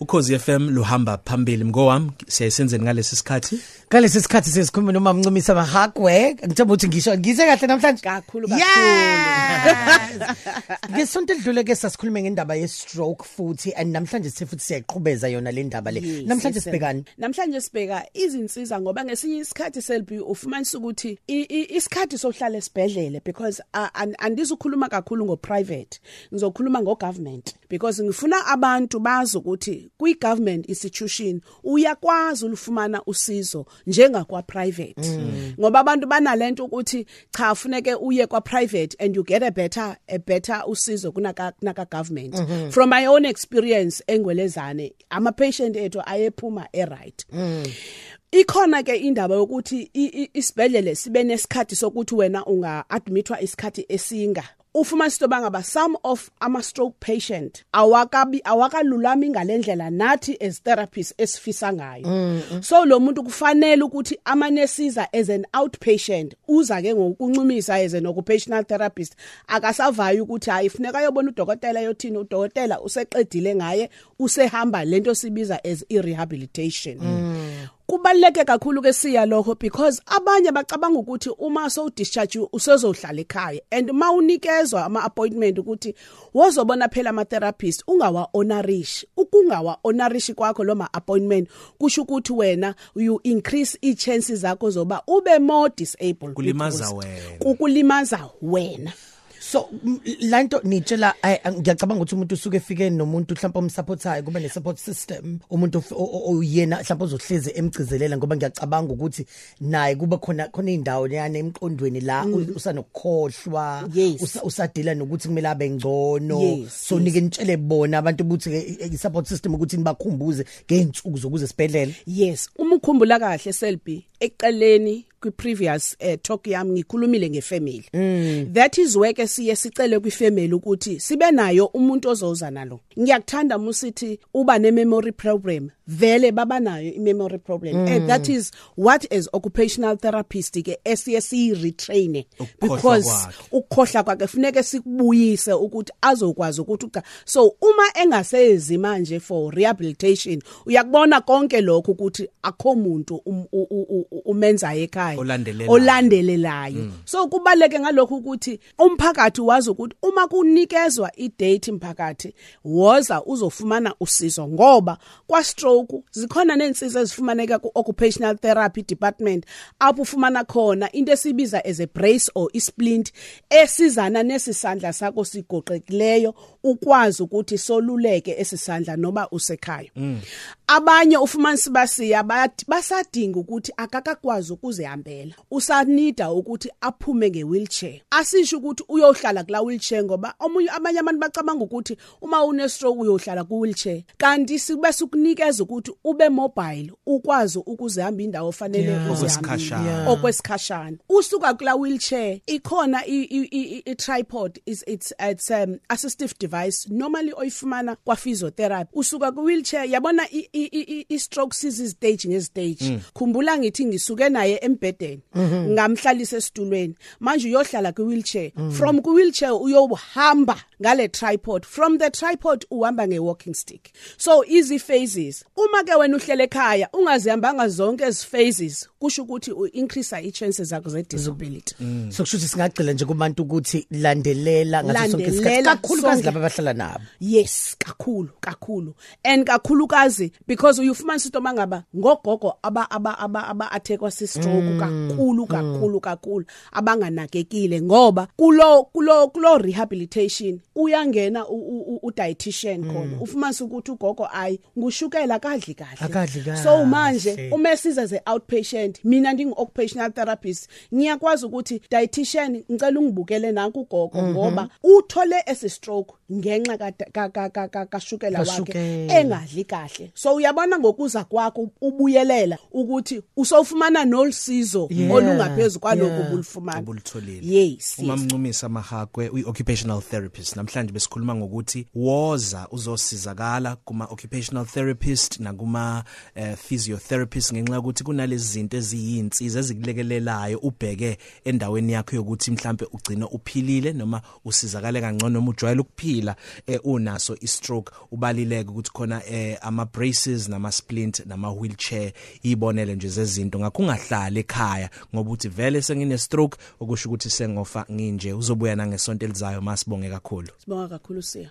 ukhozi FM luhamba phambili. Mngowami siyasenzeni ngalesi sikhathi? Ngalesi sikhathi sesikhuluma noma mncumisa mahagwe. Ngithemba ukuthi ngisho ngize kahle namhlanje? Kakhulu kakhulu. Yes Ngesonto edlule ke sasikhulume ngendaba ye stroke futhi and namhlanje sithi futhi siyayiqhubeza yona le ndaba le. Yes, namhlanje yes, sibhekani namhlanje sibheka izinsiza ngoba ngesinye isikhathi selbi ufumanisa ukuthi i- i- isikhathi sokuhlala esibhedlele because uh, an- andizukhuluma kakhulu ngo private ngizokhuluma ngo government because ngifuna abantu bazi ukuthi kwi government institution uyakwazi ulufumana usizo njengakwa private ngoba abantu banalento ukuthi cha kufuneke uye kwa private and you get a better a better usizo kunaka kunaka government. From my own experience engwelezane ama patient ethu ayephuma e right ikhona ke indaba yokuthi i- i- isibhedlele sibe nesikhathi sokuthi wena unga admitwa isikhathi esinga ufuma sito bangaba some of ama stroke patient awakabi awakalulami ngalendlela nathi as therapists esifisa ngayo. So lo muntu kufanele ukuthi amanesiza as an outpatient uza ke ngokuncumisa as an occupational therapist. Akasavayo ukuthi hayi funeka ayobona udokotela yothini udokotela useqedile ngaye usehamba lento sibiza as irehabilitation. Kubaleke kakhulu ke siya lokho because abanye bacabanga ukuthi uma so discharge usezohlala ekhaya and mawunikezwa ama appointment ukuthi wozobona phela ama therapist ungawa honorish ukungawa honorish kwakho lo ma appointment kusho ukuthi wena you increase i chances zakho zoba ube more disabled Kulimaza because wena. kukulimaza wena so m- la nto nitshela ngiyacabanga ukuthi umuntu usuke efike nomuntu mhlawumbe umsupportayo kube ne support system umuntu oyena mhlawumbe ozohleze emgcizelela ngoba ngiyacabanga ukuthi naye kuba khona khona indawo yana emqondweni la u- usanokukhohlwa usadila nokuthi kumele abe ngcono. So nike nitshele bona abantu ukuthi ke i support system ukuthi nibakhumbuze ngeensuku zokuze sibhedlela Yes, uma ukhumbula kahle Selby eqeleni kwi previous uh, talk yami ngikhulumile ngefamily. Mm. That is where ke siye sicele kwi family ukuthi sibe nayo umuntu ozoza nalo. Ngiyakuthanda musithi uba ne memory problem. Vele baba nayo i memory problem. Mm. And that is what as occupational therapist ke esiye si retrain Ukukhohlwa because kwakhe. ukukhohla kwakhe funeke sikubuyise ukuthi azokwazi ukuthi uca so uma engasezi manje for rehabilitation uyakubona konke lokho ukuthi akho umuntu um- u- u- u- umenza ekhaya Olandelelayo. olandelelayo. So kubaleke ngalokho ukuthi umphakathi wazi ukuthi uma kunikezwa idate imphakathi woza uzofumana usizo ngoba kwa stroke zikhona nensiza ezifumaneka ku occupational therapy department apho ufumana khona into esibiza as a brace or isplint esizana nesisandla sakho sigoqekileyo ukwazi ukuthi soluleke esisandla noba usekhaya. Abanye ufumana sibasiya bayathi- basadinga ukuthi akakakwazi ukuzihambela usanida ukuthi aphume ngewheelchair. Asisho ukuthi uyohlala kula wheelchair ngoba omunye abanye abantu bacabanga ukuthi uma une stroke uyohlala ku wheelchair kanti sibe sukunikeza ukuthi ube mobile ukwazi ukuzihamba indawo ofanele Yeah. Okwesikhashana. uzihambe okwesikhashana. Usuka kula wheelchair ikhona i, i, i, i tripod is it's it's um assistive device. Normally oyifumana kwa physiotherapy. Usuka ku wheelchair yabona i, i, i, i- i stroke sizi stage ngestage. Khumbula ngithi ngisuke naye embedeni ngamhlalisa esitulweni. Manje uyohlala ku wheelchair from ku wheelchair uyohamba ngale tripod. From the tripod uhamba nge walking stick. So easy phases. Uma ke wena uhlele ekhaya ungazihambanga zonke ezi phases kusho ukuthi u increase i chances zakho ze disability so kusho ukuthi singagcila nje kubantu ukuthi landelela ngaso sonke isikhathi Landelela kakhulukazi sonke. laba abahlala nabo. Yes kakhulu kakhulu. And kakhulukazi because uyufumana into mangaba ngogogo aba aba aba aba athekwa si stroke kakhulu kakhulu kakhulu abanganakekile ngoba kulo kulo kulo rehabilitation uyangena u- u u- u dietitian khona. Ufumana ukuthi ugogo ayi ngushukela kadli kahle. Akadli kahle. so manje uma esiza ze outpatient mina ndingu occupational therapist ngiyakwazi ukuthi dietitian ngicela ungibukele nanku ugogo ngoba uthole ese stroke ngenxa ka ka- ka ka- ka kashukela wakhe Kashukela. engadli kahle. So uyabona ngokuza kwakho ubuyelela ukuthi usofumana nolisizo usizo Yeah, olungaphezulu kwaloko yeah. obulufumana obulitholile yes uma yes. mncumisa mahakwe uyi-occupational therapist namhlanje besikhuluma ngokuthi woza uzosizakala kuma-occupational therapist nakuma uh, physiotherapist ngenxa yokuthi kunalezi zinto eziyinsiza ezikulekelelayo ubheke endaweni yakho yokuthi mhlambe ugcine uphilile noma usizakale kangcono noma ujwayele ukuphila eh, unaso i-stroke. Ubalileke ukuthi khona eh, ama braces nama splint nama wheelchair ibonele nje zezinto. Ngakho ungahlali ekhaya ngoba uthi vele sengine stroke okusho ukuthi sengofa nginje. Uzobuya nangesonto elizayo masibonge kakhulu. Sibonga kakhulu siya.